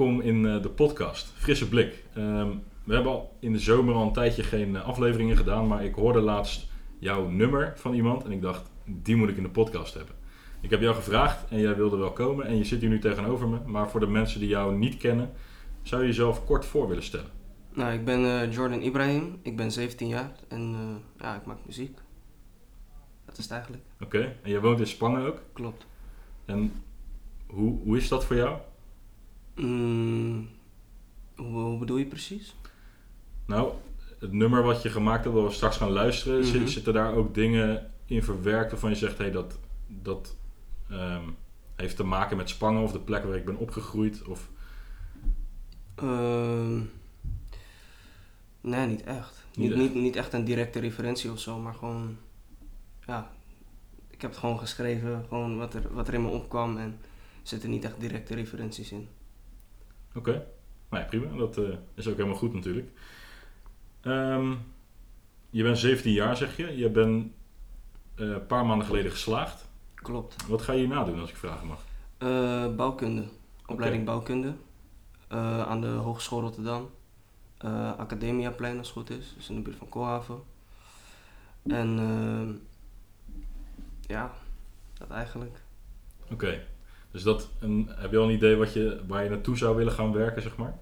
Welkom in eh, de podcast. Frisse blik. Ehm, we hebben al in de zomer al een tijdje geen eh, afleveringen gedaan, maar ik hoorde laatst jouw nummer van iemand en ik dacht, die moet ik in de podcast hebben. Ik heb jou gevraagd en jij wilde wel komen en je zit hier nu tegenover me. Maar voor de mensen die jou niet kennen, zou je jezelf kort voor willen stellen? Nou, ik ben eh, Jordan Ibrahim, ik ben 17 jaar en ja, ik maak muziek. Dat is het eigenlijk. Oké, en je woont in Spangen ook. Klopt. En hoe, hoe is dat voor jou? Mm, hoe, hoe bedoel je precies? Nou, het nummer wat je gemaakt hebt, waar we straks gaan luisteren, Mhm. zitten daar ook dingen in verwerkt waarvan je zegt, hé, hey, dat, dat ehm, heeft te maken met Spangen of de plek waar ik ben opgegroeid? Of, Ehm, nee, niet echt. Niet Niet, echt. niet, niet echt een directe referentie of zo, maar gewoon, ja, ik heb het gewoon geschreven, gewoon wat er, wat er in me opkwam en er zitten niet echt directe referenties in. Oké, nou ja, prima. Dat eh, is ook helemaal goed natuurlijk. Ehm, je bent 17 jaar, zeg je. Je bent eh, een paar maanden geleden geslaagd. Klopt. Wat ga je hierna doen, als ik vragen mag? Eh, bouwkunde, opleiding bouwkunde aan de Hogeschool Rotterdam. Academiaplein als het goed is, dus in de buurt van Koolhaven. En ehm, ja, dat eigenlijk. Oké, dus dat, een, heb je al een idee wat je, waar je naartoe zou willen gaan werken, zeg maar?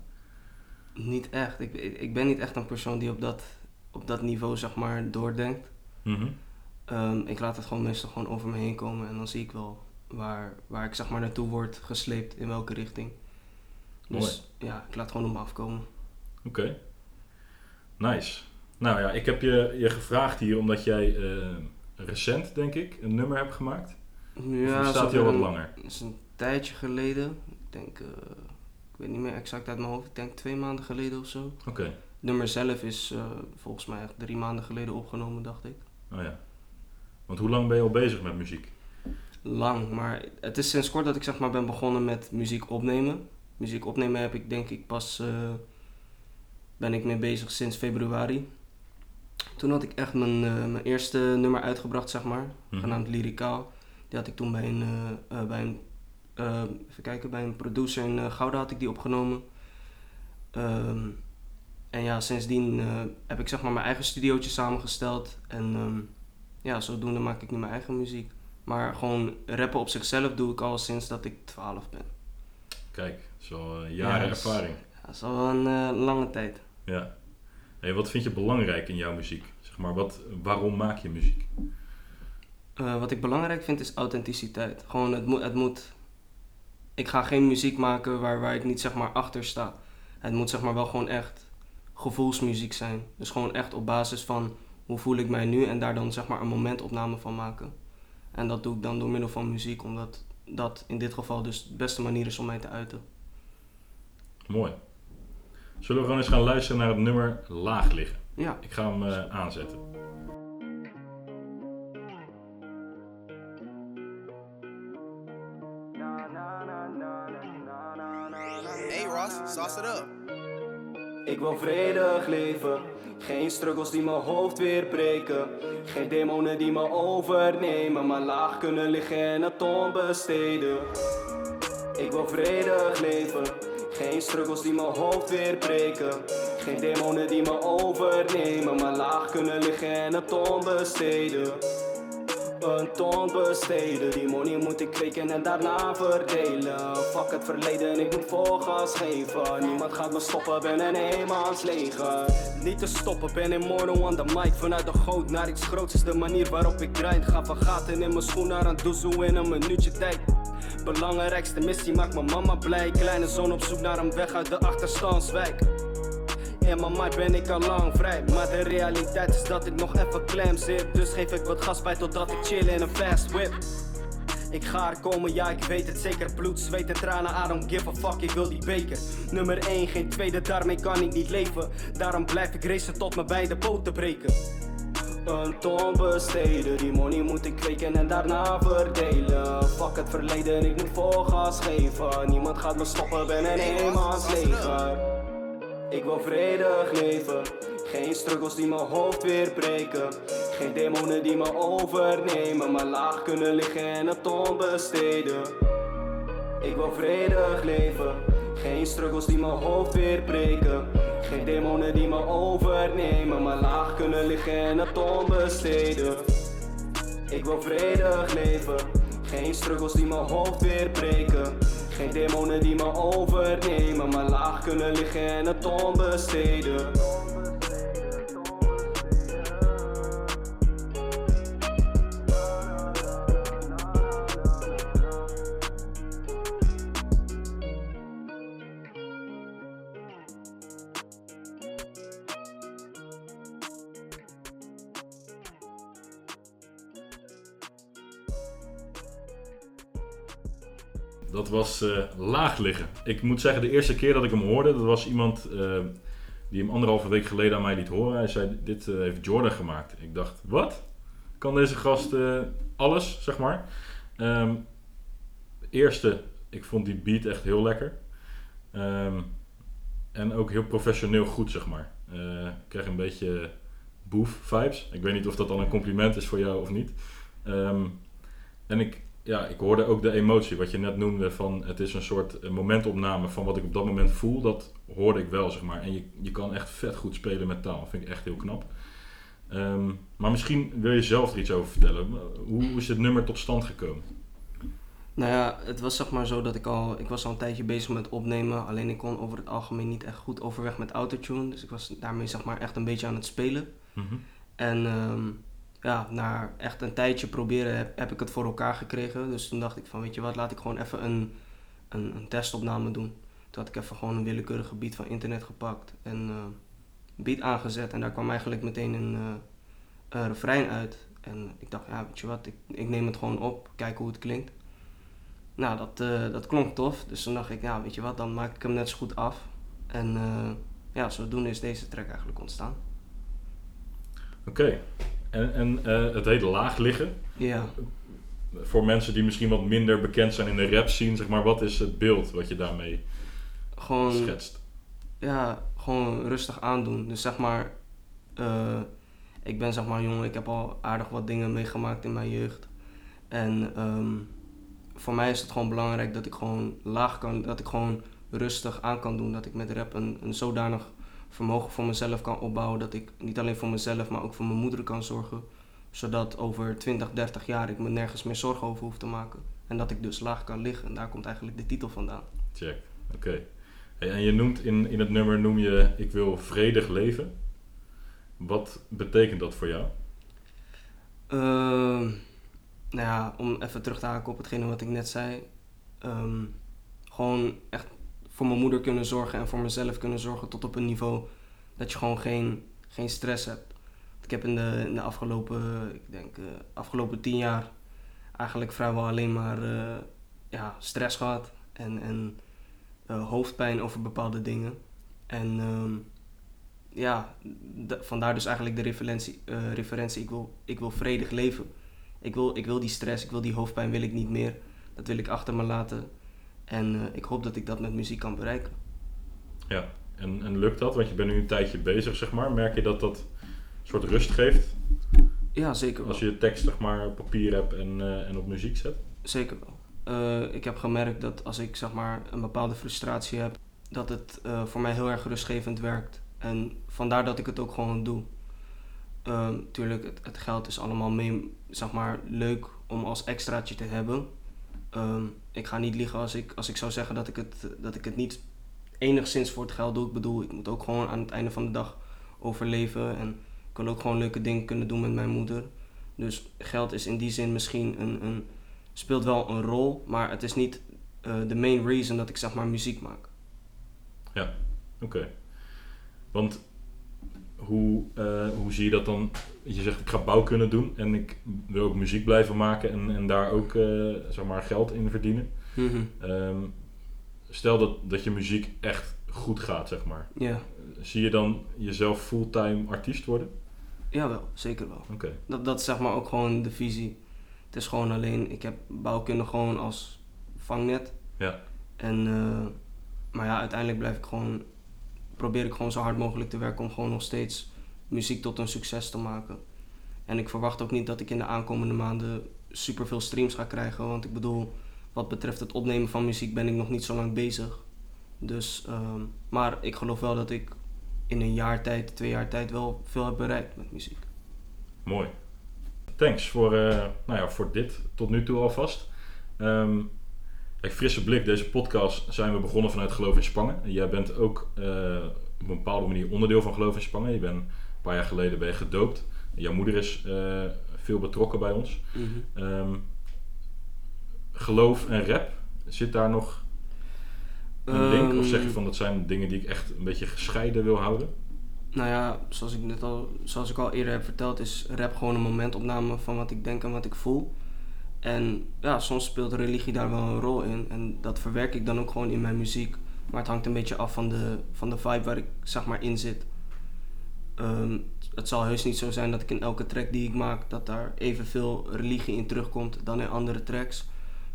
Niet echt. Ik, ik ben niet echt een persoon die op dat, op dat niveau zeg maar doordenkt. Mhm. Ehm, ik laat het gewoon meestal gewoon over me heen komen en dan zie ik wel waar, waar ik zeg maar naartoe word gesleept, in welke richting. Dus ja, ik laat het gewoon op me afkomen. Oké, nice. Nou ja, ik heb je, je gevraagd hier omdat jij eh, recent, denk ik, een nummer hebt gemaakt. Ja, of staat hij al wat langer? Het is een tijdje geleden. Ik denk, eh, ik weet niet meer exact uit mijn hoofd. Ik denk twee maanden geleden of zo. Oké, Het nummer zelf is eh, volgens mij echt drie maanden geleden opgenomen, dacht ik. oh ja. Want hoe lang ben je al bezig met muziek? Lang, maar het is sinds kort dat ik zeg maar ben begonnen met muziek opnemen. Muziek opnemen heb ik denk ik pas, eh, ben ik mee bezig sinds februari. Toen had ik echt mijn, mijn eerste nummer uitgebracht, zeg maar, Mhm. genaamd Lyricaal. Die had ik toen bij een, eh, eh, bij een, eh, even kijken, bij een producer in Gouda had ik die opgenomen. Ehm, en ja, sindsdien heb ik zeg maar mijn eigen studiootje samengesteld. En ehm, ja, zodoende maak ik nu mijn eigen muziek. Maar gewoon rappen op zichzelf doe ik al sinds dat ik 12 ben. Kijk, dat is al eh, jaren Ja, ervaring. Ja, dat is al een lange tijd. Ja. Hey, wat vind je belangrijk in jouw muziek? Zeg maar, wat, waarom maak je muziek? Eh, wat ik belangrijk vind is authenticiteit. Gewoon, het moet, het moet... Ik ga geen muziek maken waar, waar ik niet zeg maar achter sta. Het moet zeg maar wel gewoon echt gevoelsmuziek zijn. Dus gewoon echt op basis van hoe voel ik mij nu en daar dan zeg maar een momentopname van maken. En dat doe ik dan door middel van muziek, omdat dat in dit geval dus de beste manier is om mij te uiten. Mooi. Zullen we gewoon eens gaan luisteren naar het nummer Laag liggen? Ja, Ik ga hem eh, aanzetten. Sauce it up. Ik wil vredig leven. Geen struggles die mijn hoofd weer breken. Geen demonen die me overnemen. Maar laag kunnen liggen en het onbesteden. Ik wil vredig leven. Geen struggles die mijn hoofd weer breken. Geen demonen die me overnemen. Maar laag kunnen liggen en het onbesteden. Een ton besteden, die money moet ik kweken en daarna verdelen. Fuck het verleden, ik moet vol gas geven. Niemand gaat me stoppen, ben een eenmansleger. Niet te stoppen, ben mono on the mic. Vanuit de goot naar iets groots is de manier waarop ik grind. Ga van gaten in mijn schoen naar een doezoe in een minuutje tijd. Belangrijkste missie maakt mijn mama blij. Kleine zoon op zoek naar een weg uit de achterstandswijk. In mijn mind ben ik al lang vrij? Maar de realiteit is dat ik nog even klem zit. Dus geef ik wat gas bij totdat ik chill in een fast whip. Ik ga er komen, ja ik weet het zeker. Bloed, zweet en tranen, I don't give a fuck, ik wil die beker. Nummer 1, geen tweede, daarmee kan ik niet leven. Daarom blijf ik racen tot mijn beide poten breken. Een ton besteden, die money moet ik kweken en daarna verdelen. Fuck het verleden, ik moet vol gas geven. Niemand gaat me stoppen, ben een eenmansleger ik wil vredig leven. Geen struggles die mijn hoofd weer breken. Geen demonen die me overnemen. Maar laag kunnen liggen en het onbesteden. Ik wil vredig leven. Geen struggles die mijn hoofd weer breken. Geen demonen die me overnemen. Maar laag kunnen liggen en het onbesteden. Ik wil vredig leven. Geen struggles die mijn hoofd weer breken. Geen demonen die me overnemen. Maar laag kunnen liggen en het onbesteden. Dat was eh, laag liggen. Ik moet zeggen, de eerste keer dat ik hem hoorde, dat was iemand eh, die hem anderhalve week geleden aan mij liet horen. Hij zei, dit eh, heeft Jordan gemaakt. Ik dacht, wat? Kan deze gast alles, zeg maar? Ehm, eerste, ik vond die beat echt heel lekker. Ehm, en ook heel professioneel goed, zeg maar. Ik kreeg een beetje boef vibes. Ik weet niet of dat dan een compliment is voor jou of niet. Ehm, en ik, ja, ik hoorde ook de emotie, wat je net noemde, van het is een soort eh, momentopname van wat ik op dat moment voel. Dat hoorde ik wel, zeg maar. En je, je kan echt vet goed spelen met taal. Vind ik echt heel knap. Ehm, maar misschien wil je zelf er iets over vertellen. Hoe is dit nummer tot stand gekomen? Nou ja, het was zeg maar zo dat ik al, ik was al een tijdje bezig met opnemen. Alleen ik kon over het algemeen niet echt goed overweg met autotune. Dus ik was daarmee zeg maar echt een beetje aan het spelen. Mhm. En ehm, ja, na echt een tijdje proberen heb, ik het voor elkaar gekregen. Dus toen dacht ik van, weet je wat, laat ik gewoon even een, een, een testopname doen. Toen had ik even gewoon een willekeurige beat van internet gepakt en eh, beat aangezet. En daar kwam eigenlijk meteen een, een refrein uit. En ik dacht, ja, weet je wat, ik, ik neem het gewoon op, kijken hoe het klinkt. Nou, dat, eh, dat klonk tof. Dus toen dacht ik, ja, weet je wat, dan maak ik hem net zo goed af. En ja, zodoende is deze track eigenlijk ontstaan. Oké. En, en eh, het heet laag liggen. Ja. Voor mensen die misschien wat minder bekend zijn in de rap scene, zeg maar, wat is het beeld wat je daarmee Gewoon, schetst? ja, gewoon rustig aandoen. Dus zeg maar, eh, ik ben zeg maar jong, ik heb al aardig wat dingen meegemaakt in mijn jeugd. En ehm, voor mij is het gewoon belangrijk dat ik gewoon laag kan, dat ik gewoon rustig aan kan doen. Dat ik met rap een, een zodanig vermogen voor mezelf kan opbouwen. Dat ik niet alleen voor mezelf, maar ook voor mijn moeder kan zorgen. Zodat over 20, 30 jaar ik me nergens meer zorgen over hoef te maken. En dat ik dus laag kan liggen. En daar komt eigenlijk de titel vandaan. Check. Oké. Hey, en je noemt in, in het nummer noem je ik wil vredig leven. Wat betekent dat voor jou? Ehm, nou ja, om even terug te haken op hetgene wat ik net zei. Ehm, gewoon echt voor mijn moeder kunnen zorgen en voor mezelf kunnen zorgen tot op een niveau dat je gewoon geen, geen stress hebt. Ik heb in de, in de afgelopen, ik denk, eh, afgelopen tien jaar eigenlijk vrijwel alleen maar eh, ja, stress gehad en, en eh, hoofdpijn over bepaalde dingen. En ehm, ja, vandaar dus eigenlijk de referentie, referentie ik, wil, ik wil vredig leven. Ik wil, ik wil die stress, ik wil die hoofdpijn, wil ik niet meer. Dat wil ik achter me laten. En eh, ik hoop dat ik dat met muziek kan bereiken. Ja. En, en lukt dat? Want je bent nu een tijdje bezig, zeg maar. Merk je dat dat een soort rust geeft Ja, zeker wel. als je je tekst zeg maar, op papier hebt en, eh, en op muziek zet? Zeker wel. Eh, ik heb gemerkt dat als ik zeg maar een bepaalde frustratie heb, dat het voor mij heel erg rustgevend werkt. En vandaar dat ik het ook gewoon doe. Tuurlijk, het, het geld is allemaal mee, zeg maar, leuk om als extraatje te hebben. Ehm, ik ga niet liegen als ik, als ik zou zeggen dat ik, het, dat ik het niet enigszins voor het geld doe. Ik bedoel, ik moet ook gewoon aan het einde van de dag overleven. En ik wil ook gewoon leuke dingen kunnen doen met mijn moeder. Dus geld is in die zin misschien een, een speelt wel een rol, maar het is niet eh, de main reason dat ik zeg maar muziek maak. Oké. Want hoe, eh, hoe zie je dat dan? Je zegt ik ga bouwkunde doen en ik wil ook muziek blijven maken en, en daar ook eh, zeg maar geld in verdienen. Ehm, stel dat, dat je muziek echt goed gaat, zeg maar. Ja, Zie je dan jezelf fulltime artiest worden? jawel, zeker wel. Oké. Dat, dat is zeg maar ook gewoon de visie. Het is gewoon alleen, ik heb bouwkunde gewoon als vangnet. Ja. En, eh, maar ja, uiteindelijk blijf ik gewoon, probeer ik gewoon zo hard mogelijk te werken om gewoon nog steeds muziek tot een succes te maken. En ik verwacht ook niet dat ik in de aankomende maanden super veel streams ga krijgen, want ik bedoel, wat betreft het opnemen van muziek ben ik nog niet zo lang bezig. Dus, ehm, maar ik geloof wel dat ik in een jaar tijd, twee jaar tijd wel veel heb bereikt met muziek. Mooi. Thanks voor, eh, nou ja, voor dit tot nu toe alvast. Ehm kijk, frisse blik, deze podcast zijn we begonnen vanuit Geloof in Spangen. En jij bent ook eh, op een bepaalde manier onderdeel van Geloof in Spangen. Je bent een paar jaar geleden ben je gedoopt. Jouw moeder is eh, veel betrokken bij ons. Ehm, geloof en rap, zit daar nog een link? Of zeg je Ehm, van dat zijn dingen die ik echt een beetje gescheiden wil houden? Nou ja, zoals ik net al, zoals ik al eerder heb verteld, is rap gewoon een momentopname van wat ik denk en wat ik voel. En ja, soms speelt religie daar wel een rol in. En dat verwerk ik dan ook gewoon in mijn muziek. Maar het hangt een beetje af van de, van de vibe waar ik zeg maar in zit. Ehm, het zal heus niet zo zijn dat ik in elke track die ik maak, dat daar evenveel religie in terugkomt dan in andere tracks.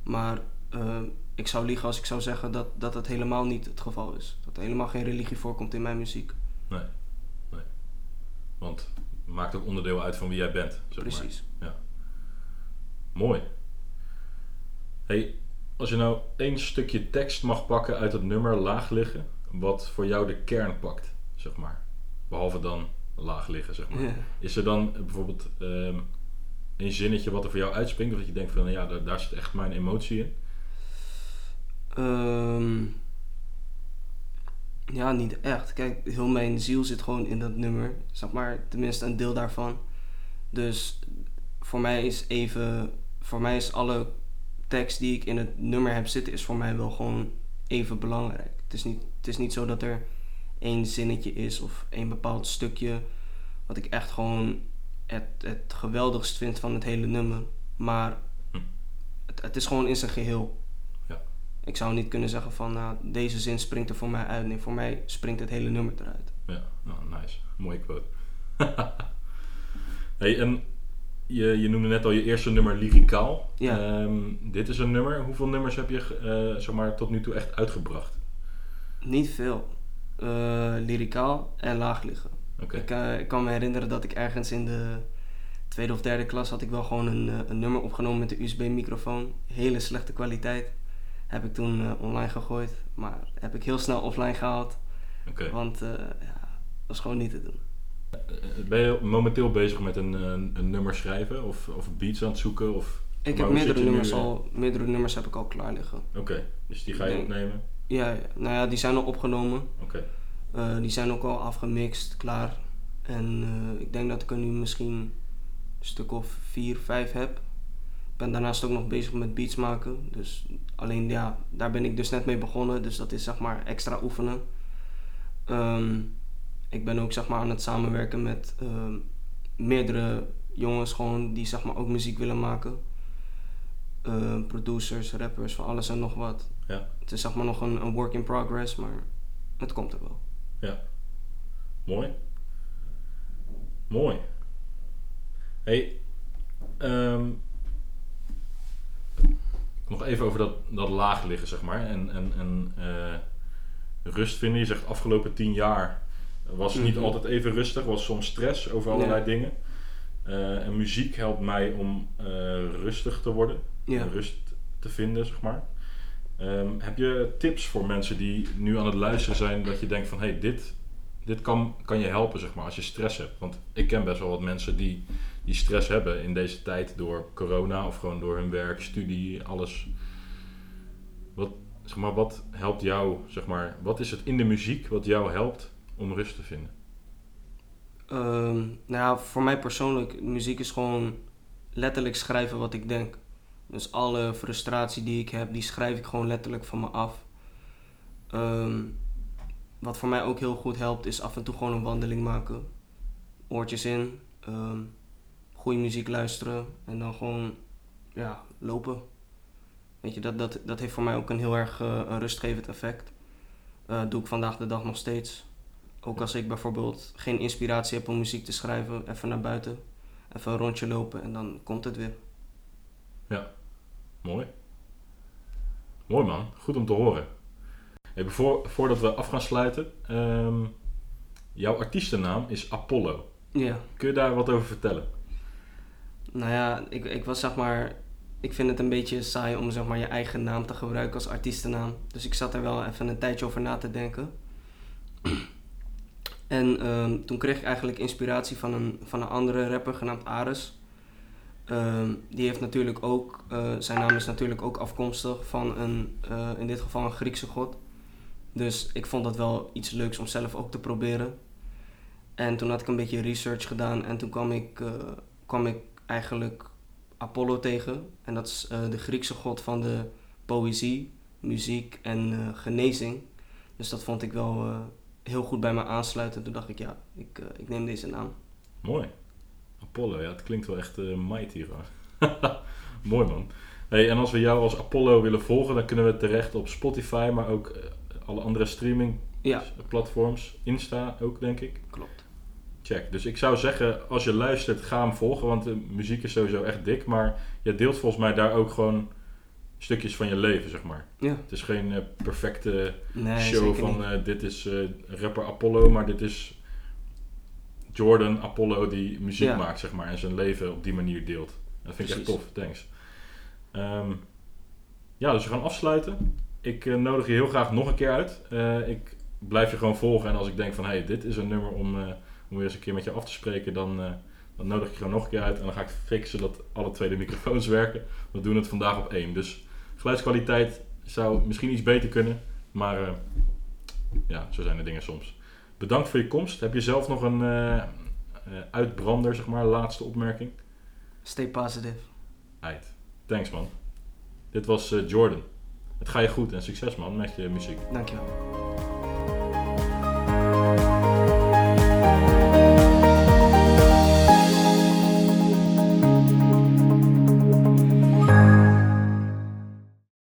Maar ehm, ik zou liegen als ik zou zeggen dat, dat helemaal niet het geval is. Dat er helemaal geen religie voorkomt in mijn muziek. Nee. nee. Want het maakt ook onderdeel uit van wie jij bent. Zeg maar. Precies. Mooi. Hey, als je nou één stukje tekst mag pakken uit het nummer Laag liggen, wat voor jou de kern pakt, zeg maar. Behalve dan laag liggen, zeg maar. Ja. Is er dan bijvoorbeeld ehm een zinnetje wat er voor jou uitspringt, of dat je denkt van, nou ja, daar, daar zit echt mijn emotie in? Ehm, ja, niet echt. Kijk, heel mijn ziel zit gewoon in dat nummer. Zeg maar, tenminste een deel daarvan. Dus voor mij is even... Voor mij is alle tekst die ik in het nummer heb zitten... is voor mij wel gewoon even belangrijk. Het is niet, het is niet zo dat er één zinnetje is of één bepaald stukje... wat ik echt gewoon het, het geweldigst vind van het hele nummer. Maar Hm. het, het is gewoon in zijn geheel. Ik zou niet kunnen zeggen van nou, deze zin springt er voor mij uit. Nee, voor mij springt het hele nummer eruit. Ja, nou, nice. Mooie quote. hey, en je, je noemde net al je eerste nummer lyricaal. Ja. Ehm, dit is een nummer. Hoeveel nummers heb je zeg maar, tot nu toe echt uitgebracht? Niet veel. Lyricaal en laag liggen. Oké. Ik, eh, ik kan me herinneren dat ik ergens in de tweede of derde klas had ik wel gewoon een, een nummer opgenomen met een USB-microfoon. Hele slechte kwaliteit. Heb ik toen online gegooid. Maar heb ik heel snel offline gehaald. Oké. Want ja, dat was gewoon niet te doen. Eh, Ben je momenteel bezig met een, een, een nummer schrijven of, of beats aan het zoeken? Of, Ik heb meerdere nu, nummers, eh? al, meerdere nummers heb ik al klaar liggen. Oké, dus die ga je denk- opnemen? Ja, ja, nou ja, die zijn al opgenomen. Oké. Eh, die zijn ook al afgemixt, klaar. En eh, ik denk dat ik er nu misschien een stuk of vier, vijf heb. Ik ben daarnaast ook nog bezig met beats maken. Dus alleen ja, daar ben ik dus net mee begonnen. Dus dat is zeg maar extra oefenen. Ehm, ik ben ook zeg maar aan het samenwerken met ehm, meerdere jongens gewoon die zeg maar ook muziek willen maken. Ehm, producers, rappers, van alles en nog wat. Ja. Het is zeg maar nog een, een work in progress, maar het komt er wel. Mooi. Mooi. Hey, ehm, nog even over dat, dat laag liggen, zeg maar. En, en, en eh, rust vinden. Je zegt afgelopen tien jaar was niet Mhm. altijd even rustig. Was soms stress over allerlei Ja. dingen. Eh, en muziek helpt mij om eh, rustig te worden. Ja. Rust te vinden, zeg maar. Ehm, heb je tips voor mensen die nu aan het luisteren zijn dat je denkt van hey, dit, dit kan, kan je helpen zeg maar als je stress hebt? Want ik ken best wel wat mensen die, die stress hebben in deze tijd door corona of gewoon door hun werk, studie, alles. Wat, zeg maar, wat helpt jou, zeg maar, wat is het in de muziek wat jou helpt om rust te vinden? Ehm, nou ja, voor mij persoonlijk, muziek is gewoon letterlijk schrijven wat ik denk. Dus alle frustratie die ik heb, die schrijf ik gewoon letterlijk van me af. Ehm, wat voor mij ook heel goed helpt, is af en toe gewoon een wandeling maken. Oortjes in, ehm, goede muziek luisteren en dan gewoon ja, lopen. Weet je, dat, dat, dat heeft voor mij ook een heel erg eh, rustgevend effect. Eh doe ik vandaag de dag nog steeds. Ook als ik bijvoorbeeld geen inspiratie heb om muziek te schrijven, even naar buiten, even een rondje lopen en dan komt het weer. Mooi. Mooi man, goed om te horen. Hey, voor, voordat we af gaan sluiten, ehm, jouw artiestennaam is Apollo. Ja, Kun je daar wat over vertellen? nou ja, ik, ik was zeg maar ik vind het een beetje saai om zeg maar je eigen naam te gebruiken als artiestennaam. Dus ik zat er wel even een tijdje over na te denken. En ehm, toen kreeg ik eigenlijk inspiratie van een, van een andere rapper genaamd Ares. Ehm, die heeft natuurlijk ook, eh, zijn naam is natuurlijk ook afkomstig van een, eh, in dit geval een Griekse god. Dus ik vond dat wel iets leuks om zelf ook te proberen. En toen had ik een beetje research gedaan en toen kwam ik, eh, kwam ik eigenlijk Apollo tegen. En dat is de Griekse god van de poëzie, muziek en genezing. Dus dat vond ik wel heel goed bij me aansluiten. Toen dacht ik, ja, ik, eh, ik neem deze naam. Mooi. Apollo, ja, het klinkt wel echt eh, mighty gewoon. Mooi man. Hey, en als we jou als Apollo willen volgen, dan kunnen we terecht op Spotify, maar ook eh, alle andere streaming Ja, platforms. Insta ook, denk ik. klopt. Check. Dus ik zou zeggen, als je luistert, ga hem volgen, want de muziek is sowieso echt dik. Maar je deelt volgens mij daar ook gewoon stukjes van je leven, zeg maar. Ja, Het is geen eh, perfecte nee, show van eh, dit is eh, rapper Apollo, maar dit is Jordan Apollo die muziek Ja. maakt, zeg maar, en zijn leven op die manier deelt. Dat vind ik echt tof, thanks. Ehm, ja, dus we gaan afsluiten. Ik nodig je heel graag nog een keer uit. Ik blijf je gewoon volgen en als ik denk van, hey, dit is een nummer om, om weer eens een keer met je af te spreken, dan, dan nodig ik je gewoon nog een keer uit en dan ga ik fixen dat alle twee de microfoons werken. We doen het vandaag op één. Dus geluidskwaliteit zou misschien iets beter kunnen, maar eh, ja, zo zijn de dingen soms. Bedankt voor je komst. Heb je zelf nog een eh, eh, uitbrander, zeg maar, laatste opmerking? Stay positive. Eit. Thanks man. Dit was Jordan. Het ga je goed en succes man met je muziek. Dankjewel.